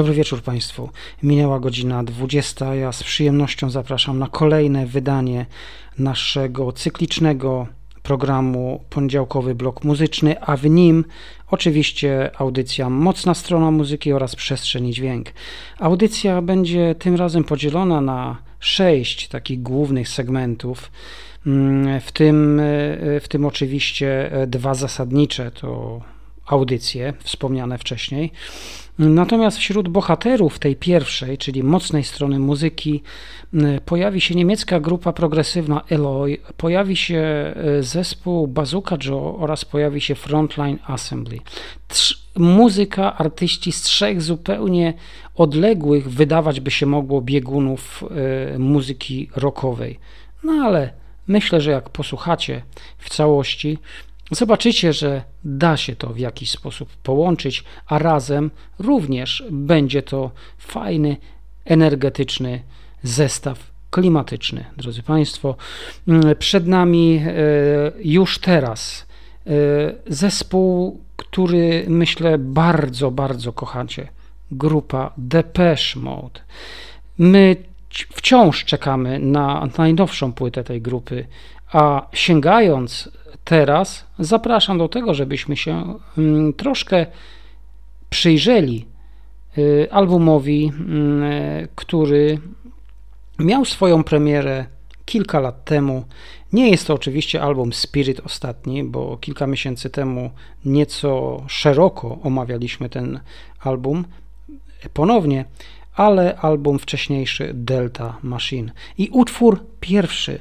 Dobry wieczór Państwu. Minęła godzina 20. Ja z przyjemnością zapraszam na kolejne wydanie naszego cyklicznego programu Poniedziałkowy Blok Muzyczny, a w nim oczywiście audycja Mocna Strona Muzyki oraz Przestrzeń i Dźwięk. Audycja będzie tym razem podzielona na sześć takich głównych segmentów, mm, w tym, w tym oczywiście dwa zasadnicze to audycje wspomniane wcześniej. Natomiast wśród bohaterów tej pierwszej, czyli mocnej strony muzyki, pojawi się niemiecka grupa progresywna Eloy, pojawi się e, zespół Bazooka Joe oraz pojawi się Frontline Assembly. Trz muzyka artyści z trzech zupełnie odległych, wydawać by się mogło, biegunów y, muzyki rockowej. No ale myślę, że jak posłuchacie w całości, Zobaczycie, że da się to w jakiś sposób połączyć, a razem również będzie to fajny, energetyczny zestaw klimatyczny. Drodzy Państwo, mm, przed nami e, już teraz e, zespół, który myślę bardzo, bardzo kochacie. Grupa Depeche Mode. My wciąż czekamy na najnowszą płytę tej grupy, a sięgając teraz zapraszam do tego, żebyśmy się mm, troszkę przyjrzeli y, albumowi, mm, który miał swoją premierę kilka lat temu. Nie jest to oczywiście album Spirit ostatni, bo kilka miesięcy temu nieco szeroko omawialiśmy ten album ponownie, ale album wcześniejszy Delta Machine. I utwór pierwszy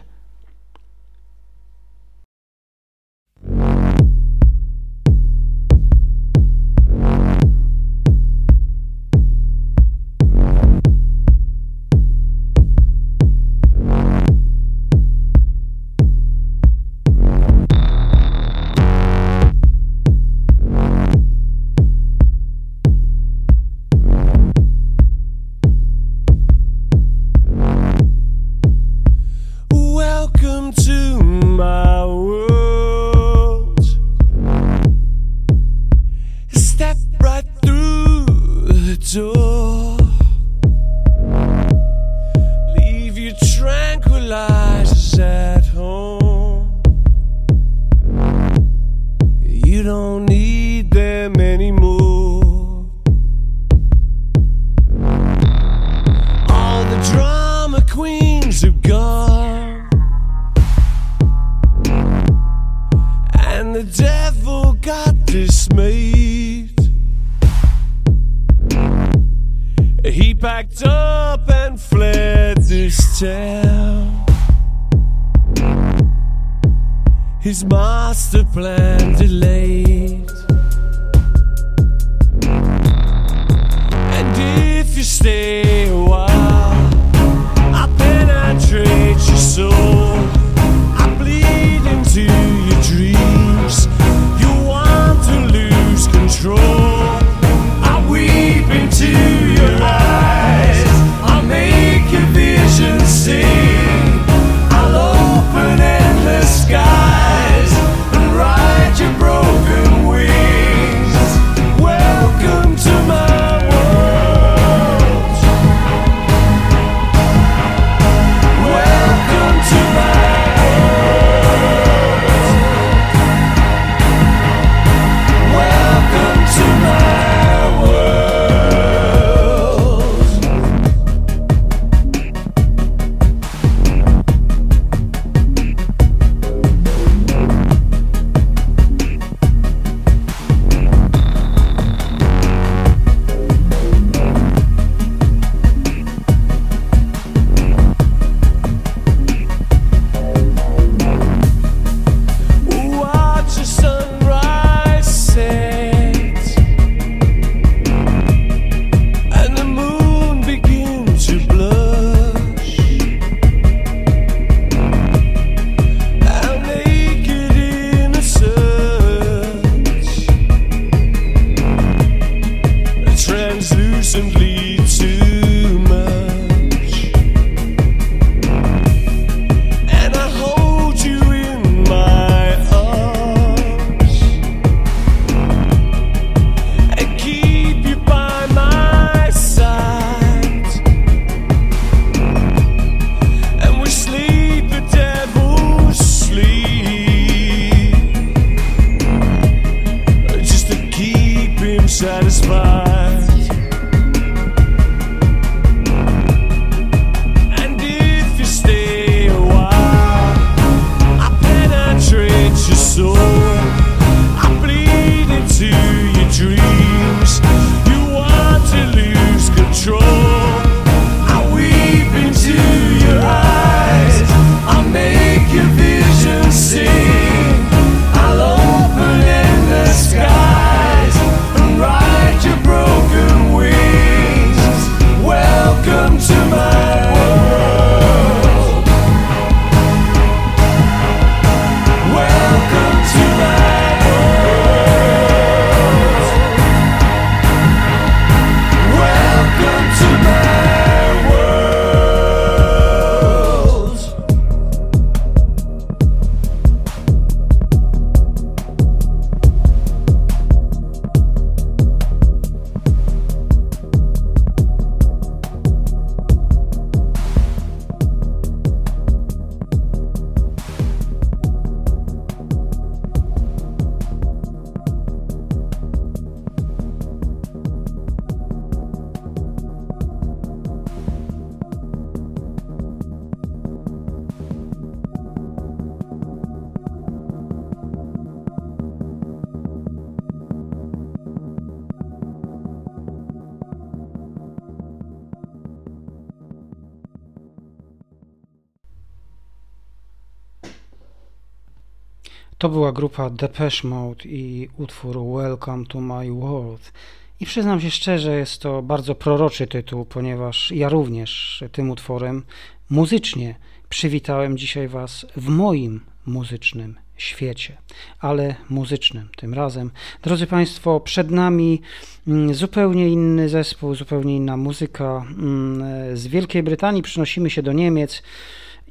była grupa Depeche Mode i utwór Welcome to My World. I przyznam się szczerze, jest to bardzo proroczy tytuł, ponieważ ja również tym utworem muzycznie przywitałem dzisiaj Was w moim muzycznym świecie, ale muzycznym tym razem. Drodzy Państwo, przed nami mm, zupełnie inny zespół, zupełnie inna muzyka. Mm, z Wielkiej Brytanii przynosimy się do Niemiec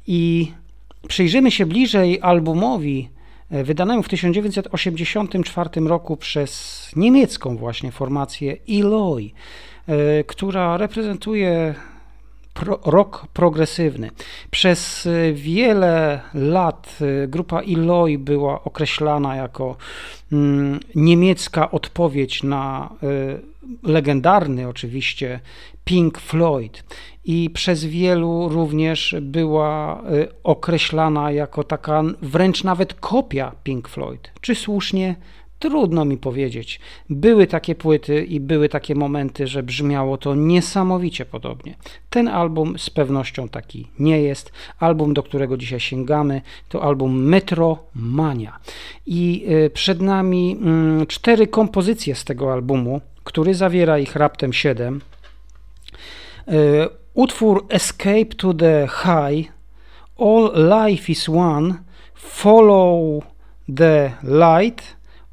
i przyjrzymy się bliżej albumowi wydanemu w 1984 roku przez niemiecką właśnie formację Eloy, e, która reprezentuje pro, rock progresywny. Przez y, wiele lat grupa Eloy była określana jako mm, niemiecka odpowiedź na legendarny oczywiście Pink Floyd i przez wielu również była określana jako taka wręcz nawet kopia Pink Floyd. Czy słusznie? Trudno mi powiedzieć. Były takie płyty i były takie momenty, że brzmiało to niesamowicie podobnie. Ten album z pewnością taki nie jest. Album, do którego dzisiaj sięgamy, to album Metromania. I y, przed nami mm, cztery kompozycje z tego albumu, który zawiera ich raptem siedem. Y, utwór Escape to the High, All Life is One, Follow the Light,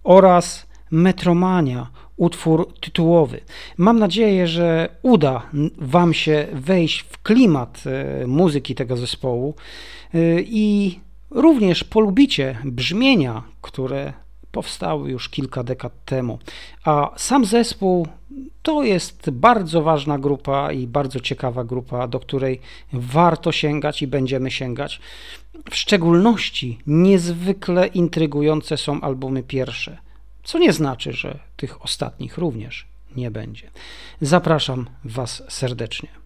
oraz Metromania, utwór tytułowy. Mam nadzieję, że uda Wam się wejść w klimat e, muzyki tego zespołu e, i również polubicie brzmienia, które powstały już kilka dekad temu. A sam zespół to jest bardzo ważna grupa i bardzo ciekawa grupa, do której warto sięgać i będziemy sięgać. W szczególności niezwykle intrygujące są albumy pierwsze, co nie znaczy, że tych ostatnich również nie będzie. Zapraszam Was serdecznie.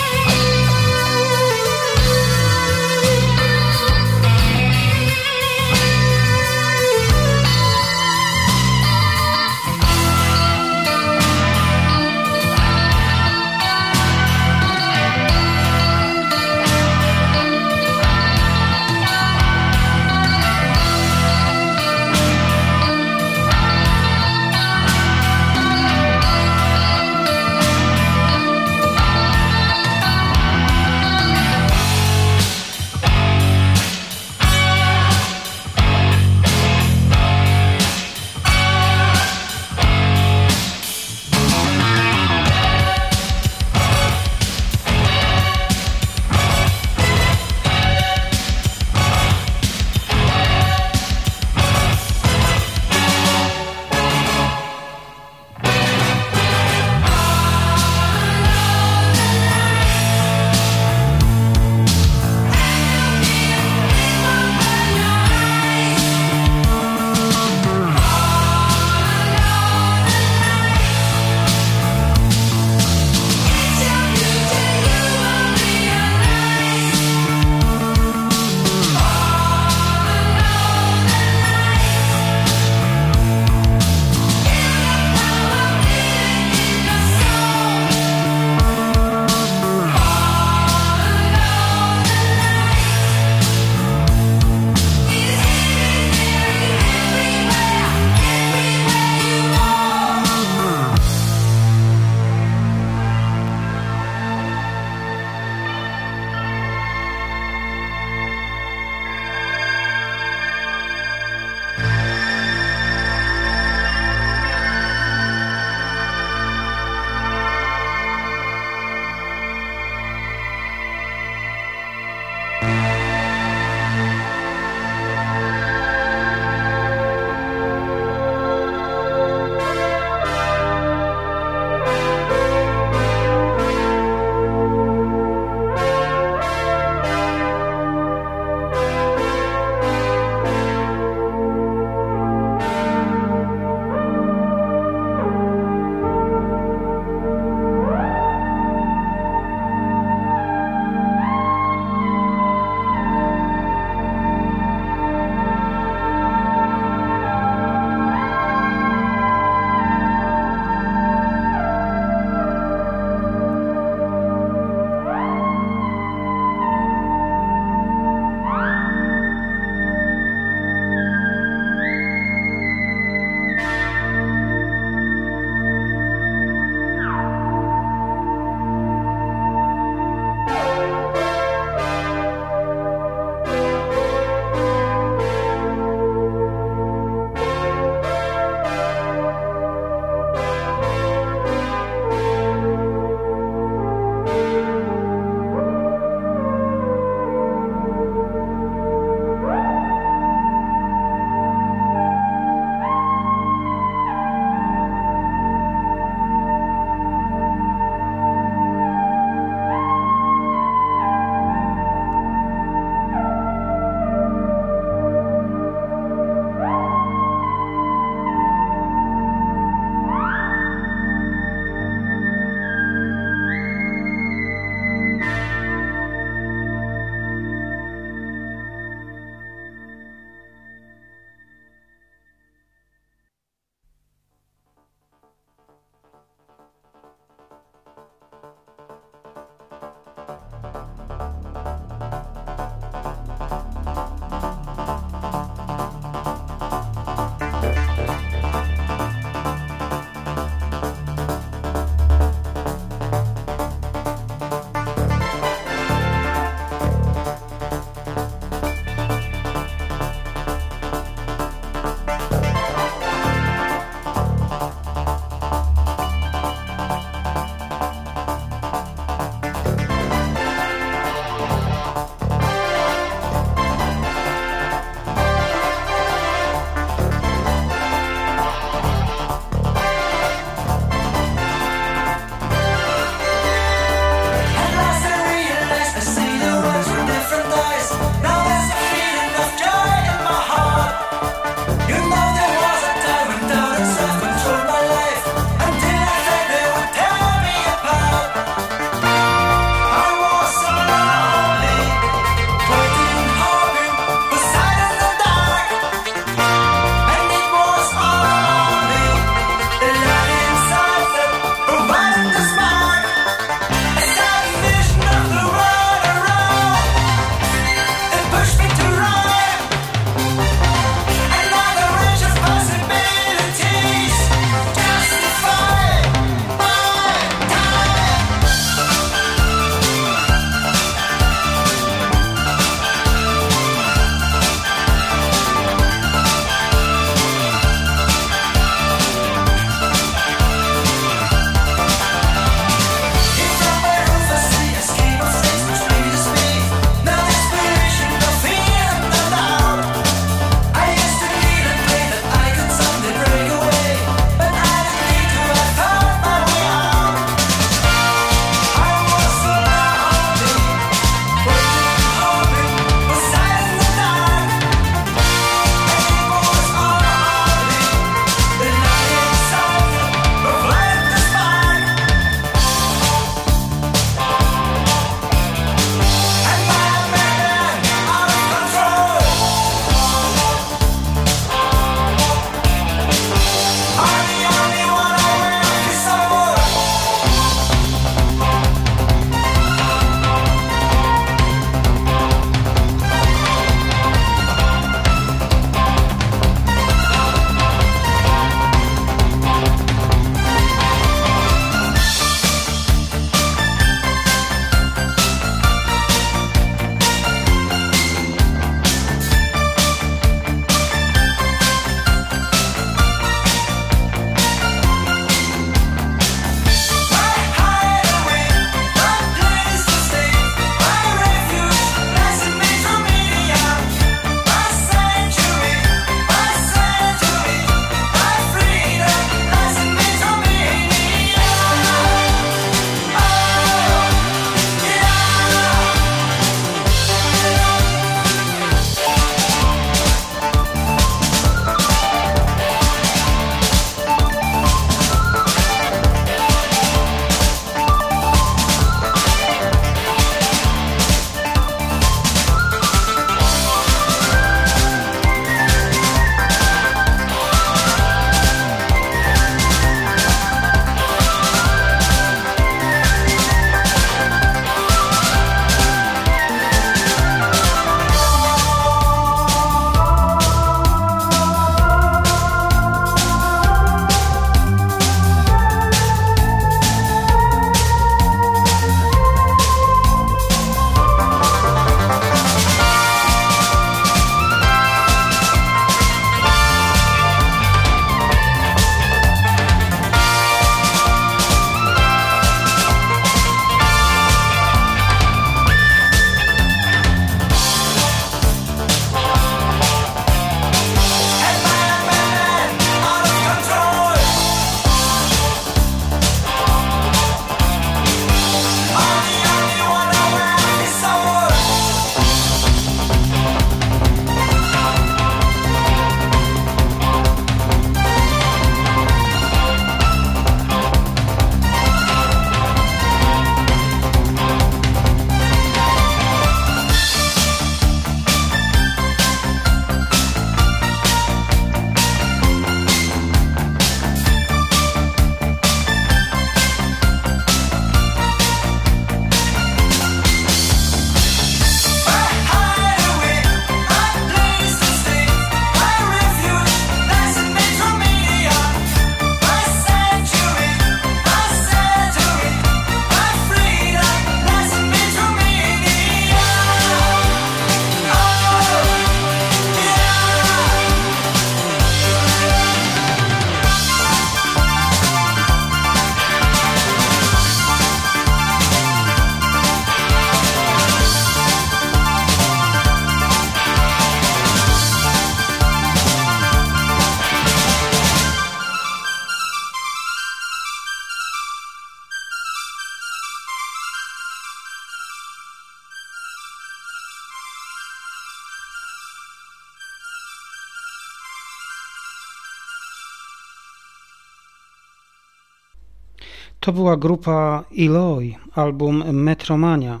To była grupa Eloy, album Metromania.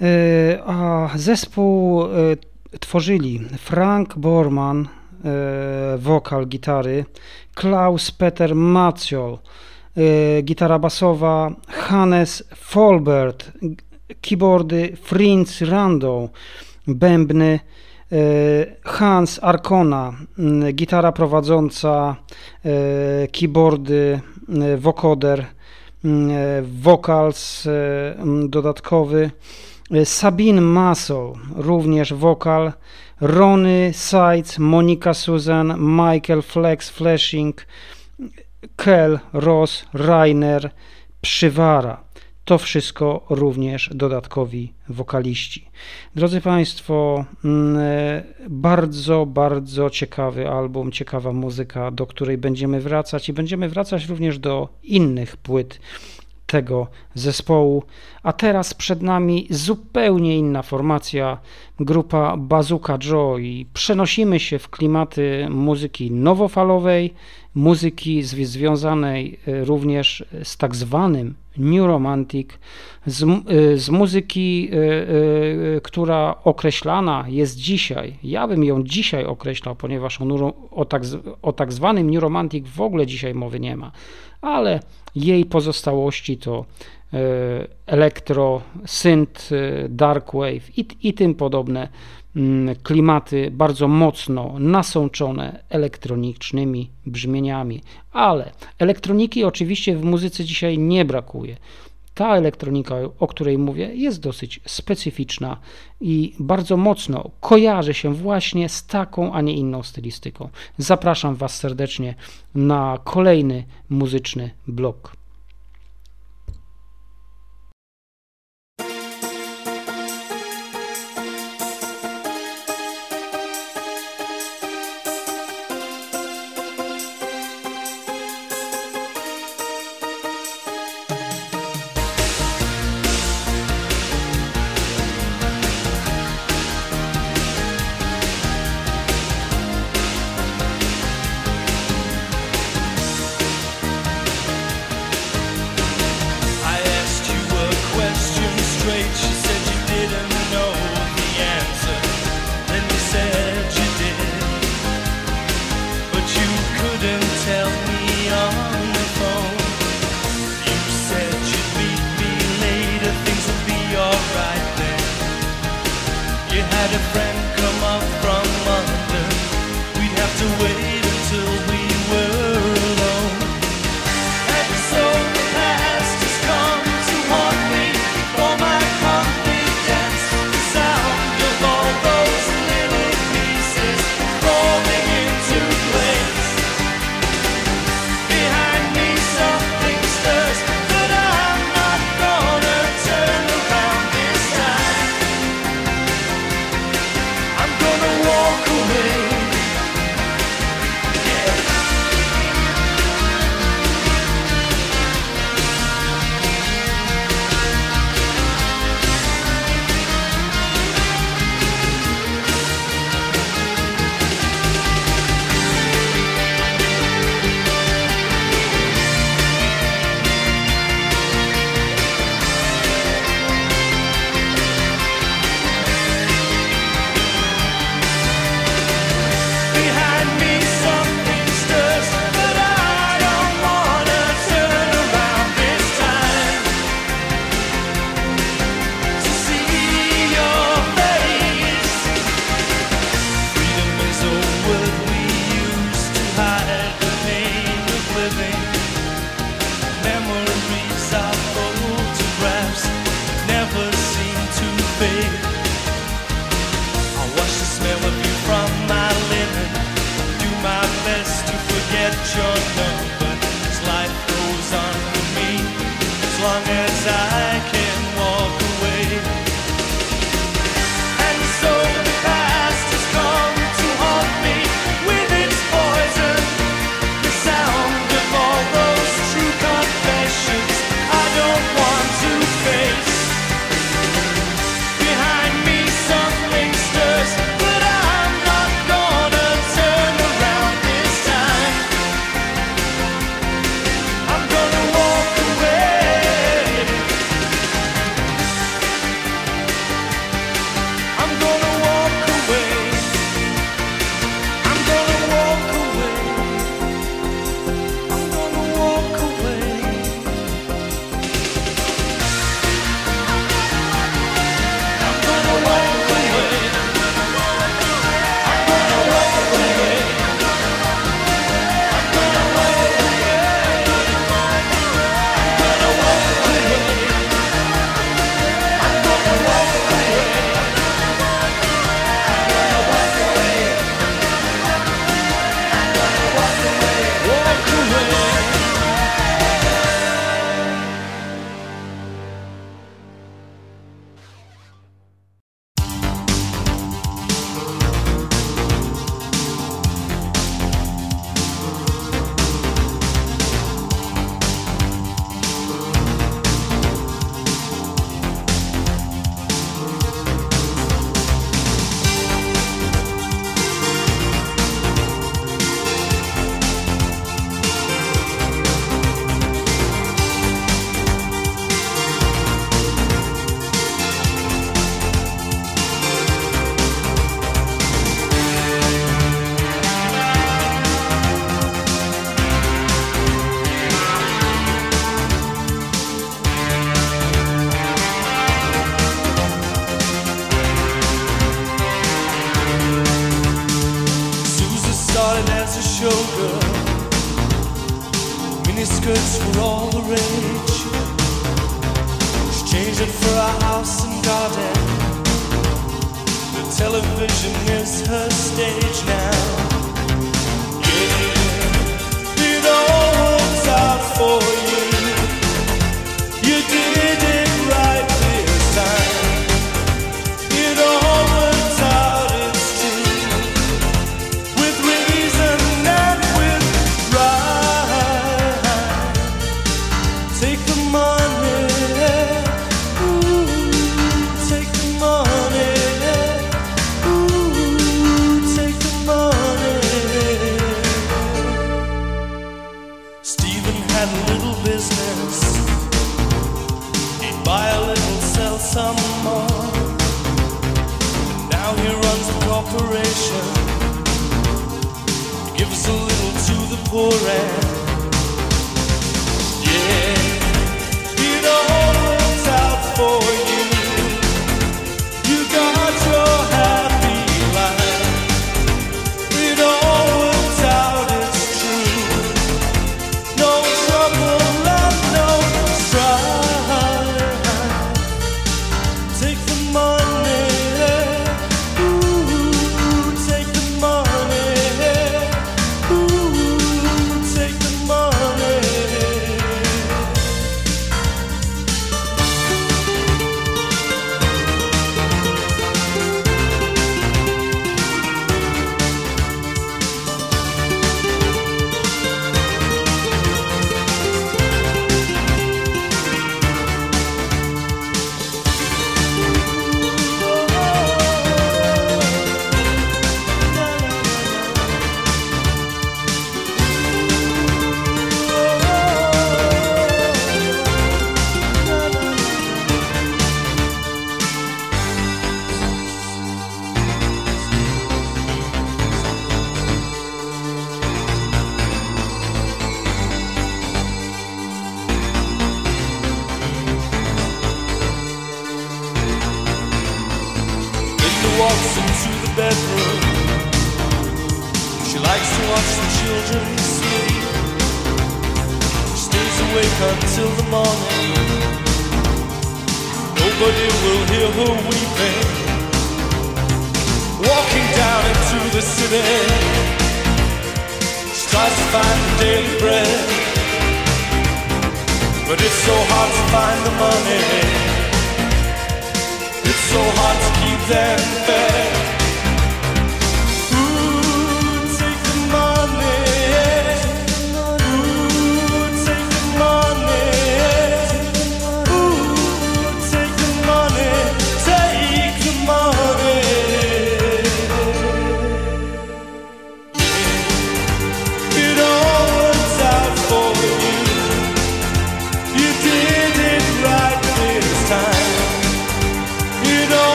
E, a zespół e, tworzyli Frank Borman, e, wokal, gitary, Klaus Peter Maciol, gitara basowa, Hannes Folbert, keyboardy Fritz Rando, bębny Hans Arkona, gitara prowadząca, keyboardy, vocoder, vocals dodatkowy, Sabine Massel, również wokal, Rony Seitz, Monika Susan, Michael Flex Flashing, Kel Ross, Rainer, Przywara. To wszystko również dodatkowi wokaliści. Drodzy Państwo, mm, bardzo, bardzo ciekawy album, ciekawa muzyka, do której będziemy wracać i będziemy wracać również do innych płyt tego zespołu. A teraz przed nami zupełnie inna formacja, grupa Bazooka Joe i przenosimy się w klimaty muzyki nowofalowej, muzyki związanej e, również z tak zwanym New Romantic, z, e, z muzyki, e, która określana jest dzisiaj. Ja bym ją dzisiaj określał, ponieważ o, o, tak, o tak zwanym New Romantic w ogóle dzisiaj mowy nie ma, ale jej pozostałości to elektro, synth, e, darkwave i, i tym podobne klimaty bardzo mocno nasączone elektronicznymi brzmieniami. Ale elektroniki oczywiście w muzyce dzisiaj nie brakuje. Ta elektronika, o której mówię, jest dosyć specyficzna i bardzo mocno kojarzy się właśnie z taką, a nie inną stylistyką. Zapraszam Was serdecznie na kolejny muzyczny blok.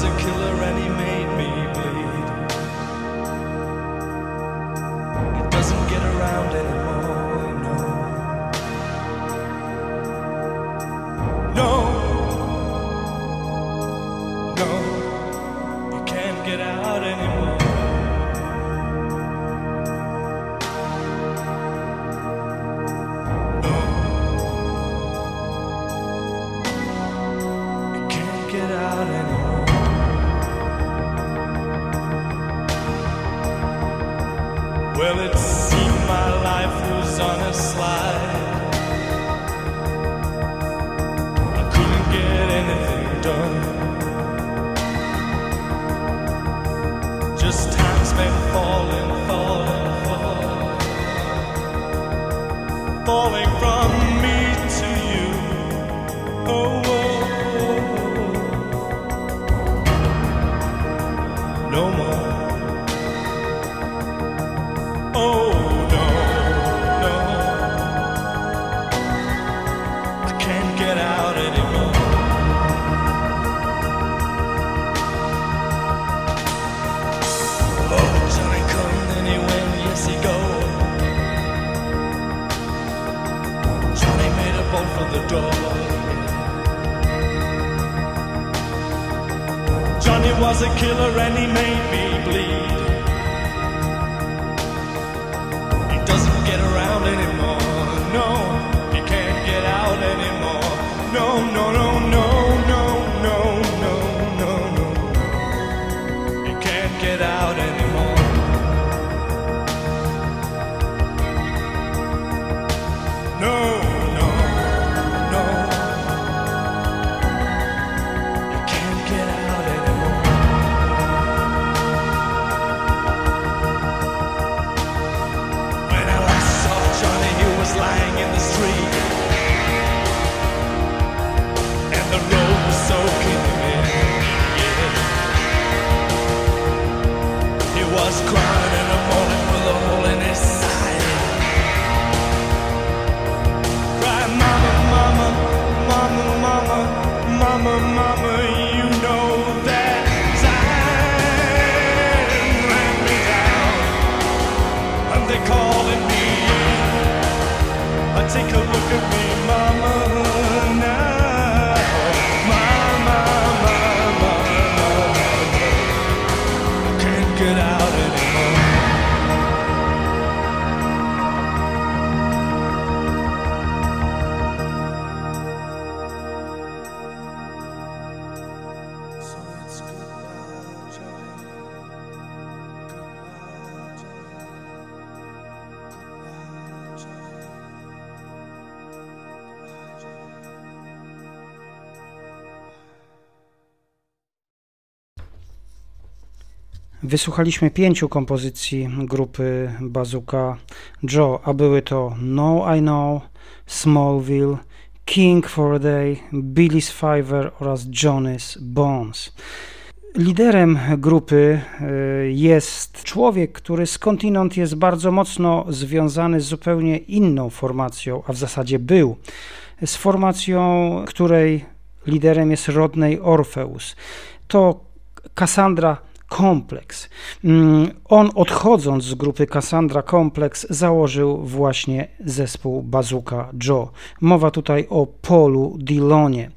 Was a killer Wysłuchaliśmy pięciu kompozycji grupy Bazooka Joe, a były to No I Know, Smallville, King for a Day, Billy's Fiver oraz Johnny's Bones. Liderem grupy y, jest człowiek, który skądinąd jest bardzo mocno związany z zupełnie inną formacją, a w zasadzie był, z formacją, której liderem jest Rodney Orpheus. To Cassandra Kompleks. Mm, On odchodząc z grupy Cassandra Kompleks założył właśnie zespół Bazooka Joe. Mowa tutaj o Polu Dillonie.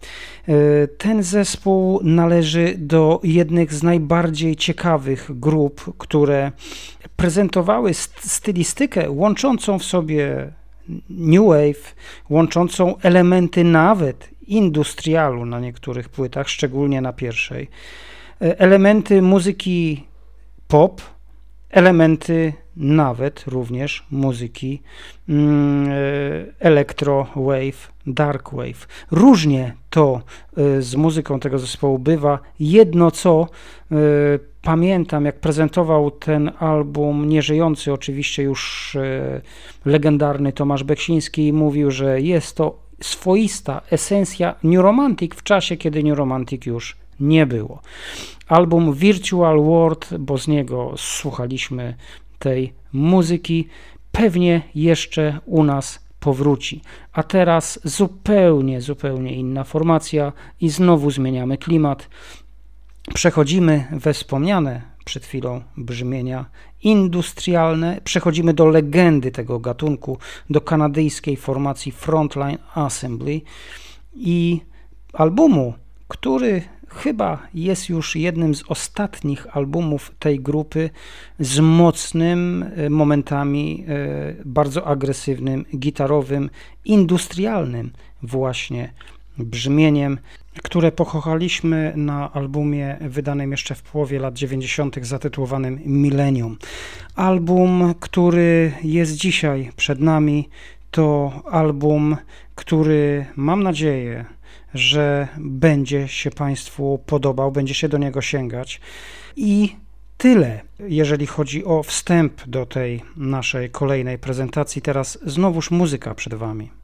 E, Ten zespół należy do jednych z najbardziej ciekawych grup, które prezentowały st- stylistykę łączącą w sobie new wave, łączącą elementy nawet industrialu na niektórych płytach, szczególnie na pierwszej elementy muzyki pop, elementy nawet również muzyki mm, e, electro wave, dark wave. Różnie to e, z muzyką tego zespołu bywa. Jedno co e, pamiętam, jak prezentował ten album, nieżyjący oczywiście już e, legendarny Tomasz Beksiński, mówił, że jest to swoista esencja New Romantic w czasie, kiedy New Romantic już nie było. Album Virtual World, bo z niego słuchaliśmy tej muzyki, pewnie jeszcze u nas powróci. A teraz zupełnie, zupełnie inna formacja i znowu zmieniamy klimat. Przechodzimy we wspomniane przed chwilą brzmienia industrialne, przechodzimy do legendy tego gatunku, do kanadyjskiej formacji Frontline Assembly i albumu, który chyba jest już jednym z ostatnich albumów tej grupy z mocnym, e, momentami e, bardzo agresywnym, gitarowym, industrialnym właśnie brzmieniem, które pokochaliśmy na albumie wydanym jeszcze w połowie lat 90. zatytułowanym Millennium. Album, który jest dzisiaj przed nami, to album, który mam nadzieję, że będzie się Państwu podobał, będzie się do niego sięgać. I tyle, jeżeli chodzi o wstęp do tej naszej kolejnej prezentacji. Teraz znowuż muzyka przed Wami.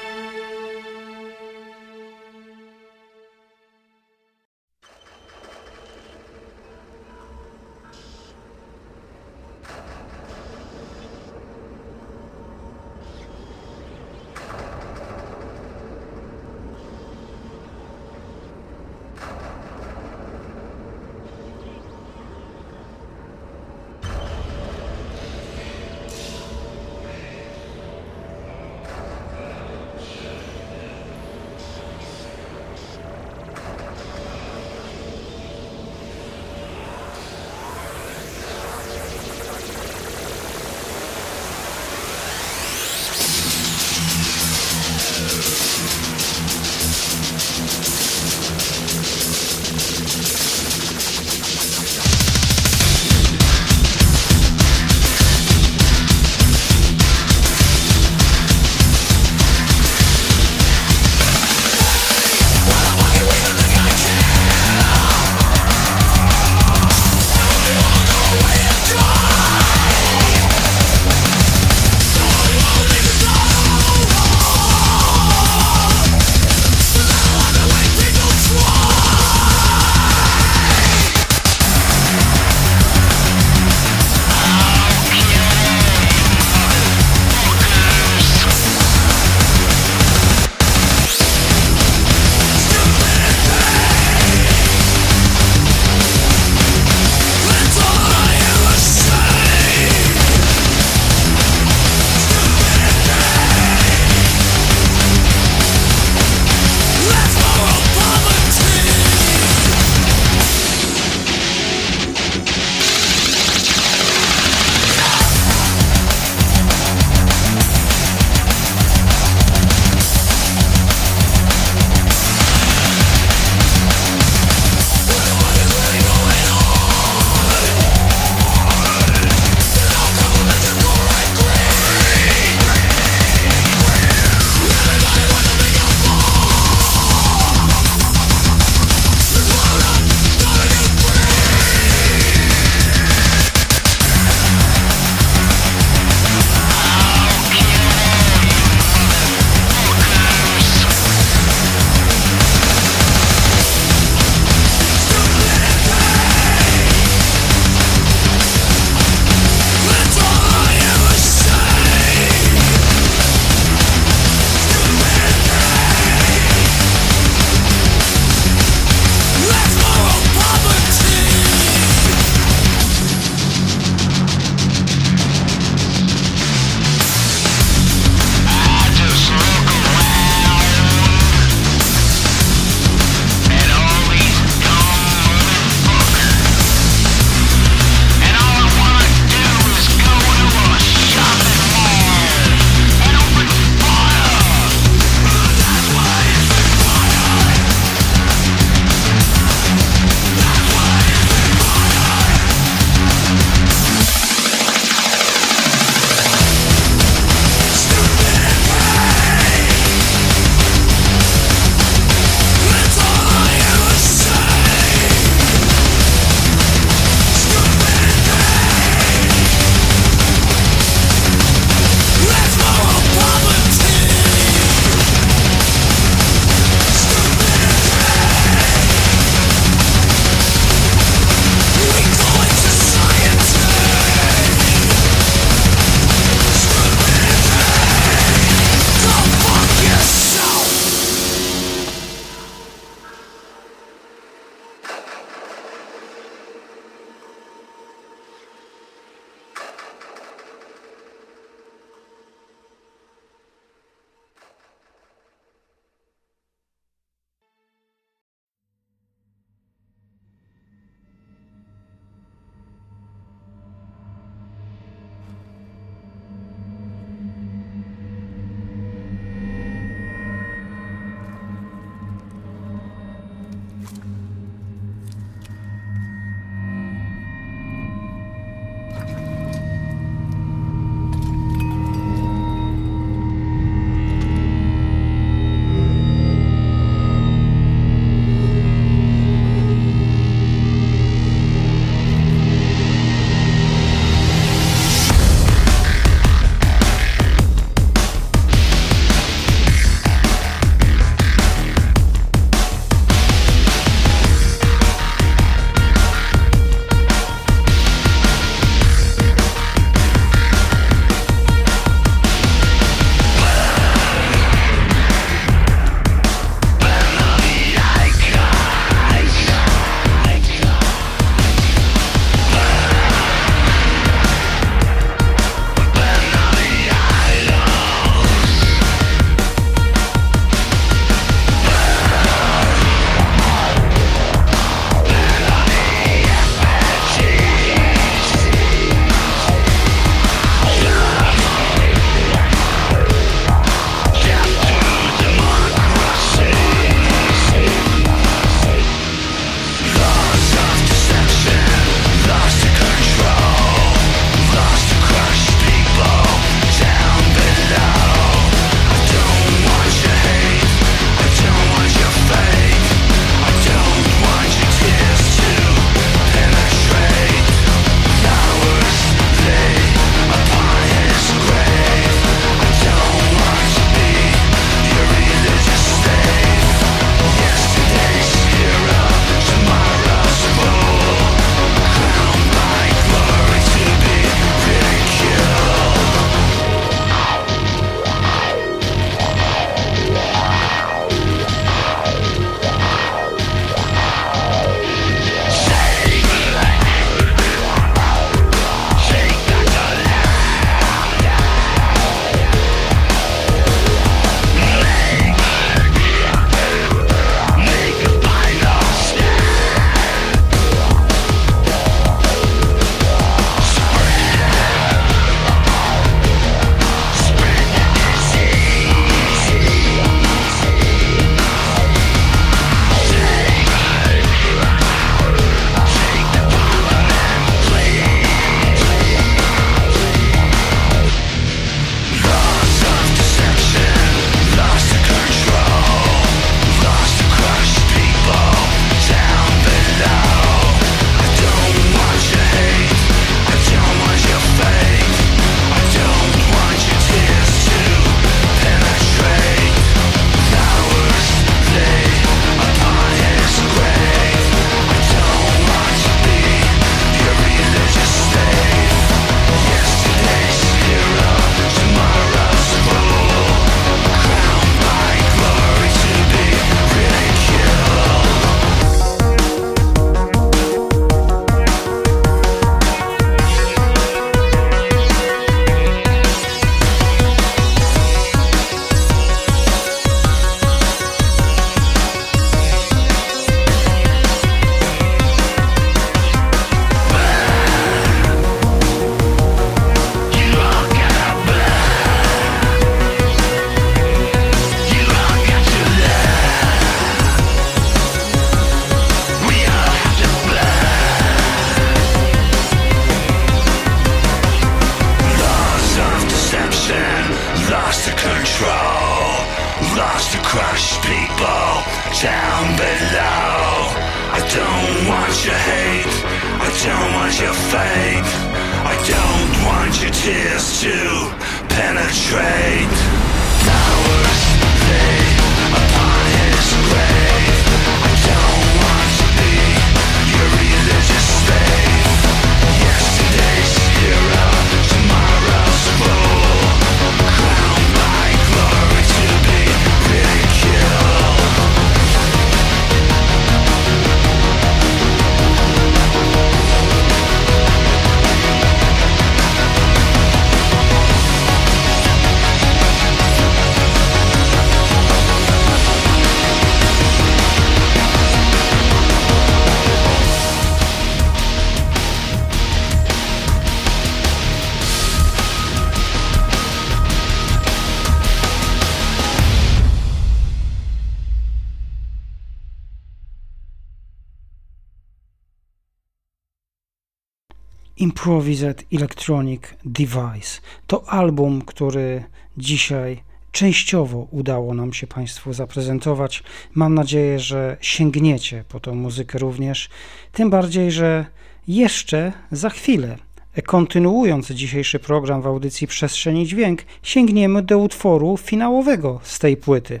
Improvised Electronic Device. To album, który dzisiaj częściowo udało nam się Państwu zaprezentować. Mam nadzieję, że sięgniecie po tą muzykę również. Tym bardziej, że jeszcze za chwilę, kontynuując dzisiejszy program w audycji Przestrzeni Dźwięk, sięgniemy do utworu finałowego z tej płyty.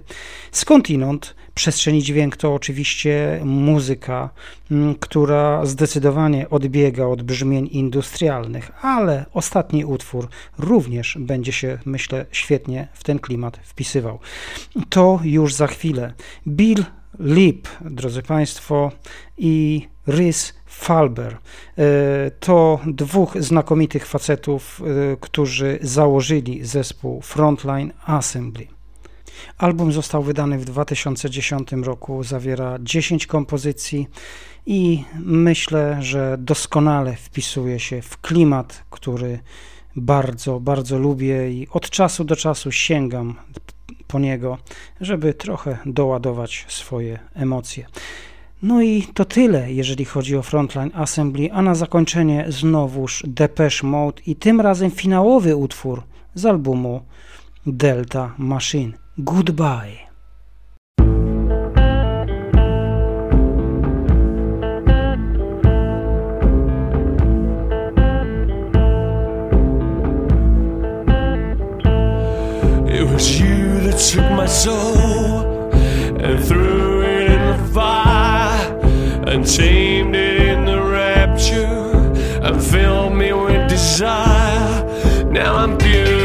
Skądinąd Przestrzeni Dźwięk to oczywiście muzyka, mm, która zdecydowanie odbiega od brzmień industrialnych, ale ostatni utwór również będzie się, myślę, świetnie w ten klimat wpisywał. To już za chwilę. Bill Lip, drodzy Państwo, i Rhys Falber. E, To dwóch znakomitych facetów, e, którzy założyli zespół Frontline Assembly. Album został wydany w 2010 roku, zawiera 10 kompozycji i myślę, że doskonale wpisuje się w klimat, który bardzo, bardzo lubię i od czasu do czasu sięgam po niego, żeby trochę doładować swoje emocje. No i to tyle, jeżeli chodzi o Frontline Assembly, a na zakończenie znowuż Depeche Mode i tym razem finałowy utwór z albumu Delta Machine. Goodbye. It was you that took my soul and threw it in the fire and tamed it in the rapture and filled me with desire. Now I'm pure.